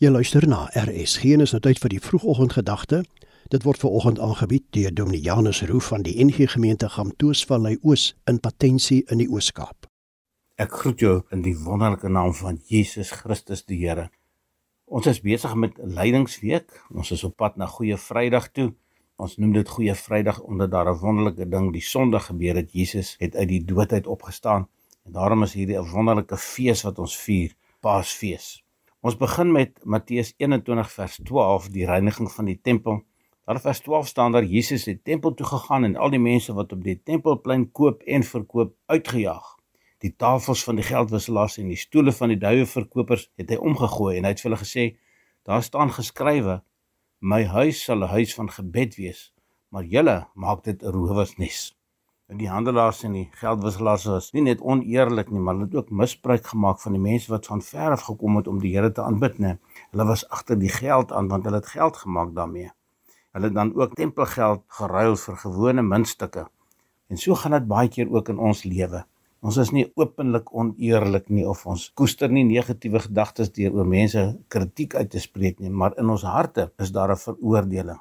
Jy luister na RSG en is nou tyd vir die vroegoggendgedagte. Dit word ver oggend aangebied deur Dominee Janus Roo van die NG Gemeente Gamtoosvallei Oos in Patensie in die Oos-Kaap. Ek groet jou in die wonderlike naam van Jesus Christus die Here. Ons is besig met Lydingsweek. Ons is op pad na Goeie Vrydag toe. Ons noem dit Goeie Vrydag omdat daar 'n wonderlike ding die Sondag gebeur het. Jesus het uit die dood uit opgestaan. En daarom is hierdie 'n wonderlike fees wat ons vier, Paasfees. Ons begin met Matteus 21 vers 12, die reiniging van die tempel. Daar in vers 12 staan daar Jesus het tempel toe gegaan en al die mense wat op die tempelplein koop en verkoop uitgejaag. Die tafels van die geldwisselaars en die stoele van die duiweverkopers het hy omgegooi en hy het vir hulle gesê: "Daar staan geskrywe: My huis sal 'n huis van gebed wees, maar julle maak dit 'n rowersnes." Die handelaars en die geldwisselaars was nie net oneerlik nie, maar hulle het ook misbruik gemaak van die mense wat van ver af gekom het om die Here te aanbid, nê. Hulle was agter die geld aan want hulle het geld gemaak daarmee. Hulle het dan ook tempelgeld geruil vir gewone muntstukke. En so gaan dit baie keer ook in ons lewe. Ons is nie openlik oneerlik nie of ons koester nie negatiewe gedagtes deur oor mense kritiek uit te spreek nie, maar in ons harte is daar 'n veroordeling.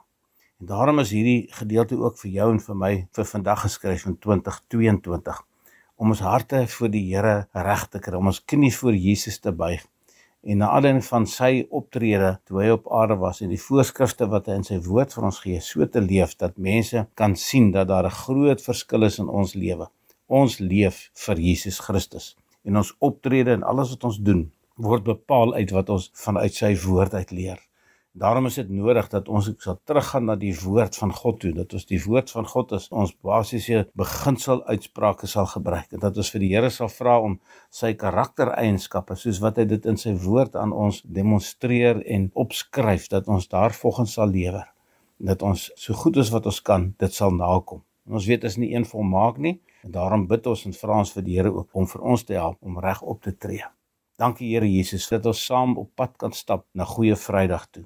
En daarom is hierdie gedeelte ook vir jou en vir my vir vandag geskryf in 2022 om ons harte voor die Here reg te kry, om ons knie voor Jesus te buig en na aanleiding van sy optrede toe hy op aarde was en die voorskrifte wat hy in sy woord vir ons gee, so te leef dat mense kan sien dat daar 'n groot verskil is in ons lewe. Ons leef vir Jesus Christus en ons optrede en alles wat ons doen word bepaal uit wat ons vanuit sy woord uit leer. Daarom is dit nodig dat ons sal teruggaan na die woord van God toe, dat ons die woord van God as ons basiese beginsel uitsprake sal gebruik en dat ons vir die Here sal vra om sy karaktereienskappe soos wat hy dit in sy woord aan ons demonstreer en opskryf dat ons daarvolgens sal lewe. Dat ons so goed as wat ons kan dit sal nakom. En ons weet is nie een volmaak nie en daarom bid ons en vra ons vir die Here ook om vir ons te help om reg op te tree. Dankie Here Jesus dat ons saam op pad kan stap na goeie Vrydag toe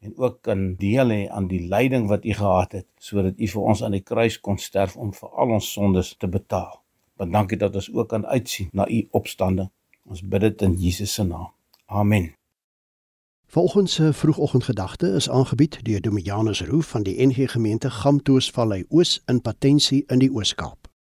en ook kan deel hê aan die lyding wat u gehad het sodat u vir ons aan die kruis kon sterf om vir al ons sondes te betaal. Want dankie dat ons ook kan uitsien na u opstanding. Ons bid dit in Jesus se naam. Amen. Volgens se vroegoggendgedagte is aangebied deur Dominianus Roo van die NG Gemeente Gamtoosvallei Oos in Patensie in die Oos-Kaap.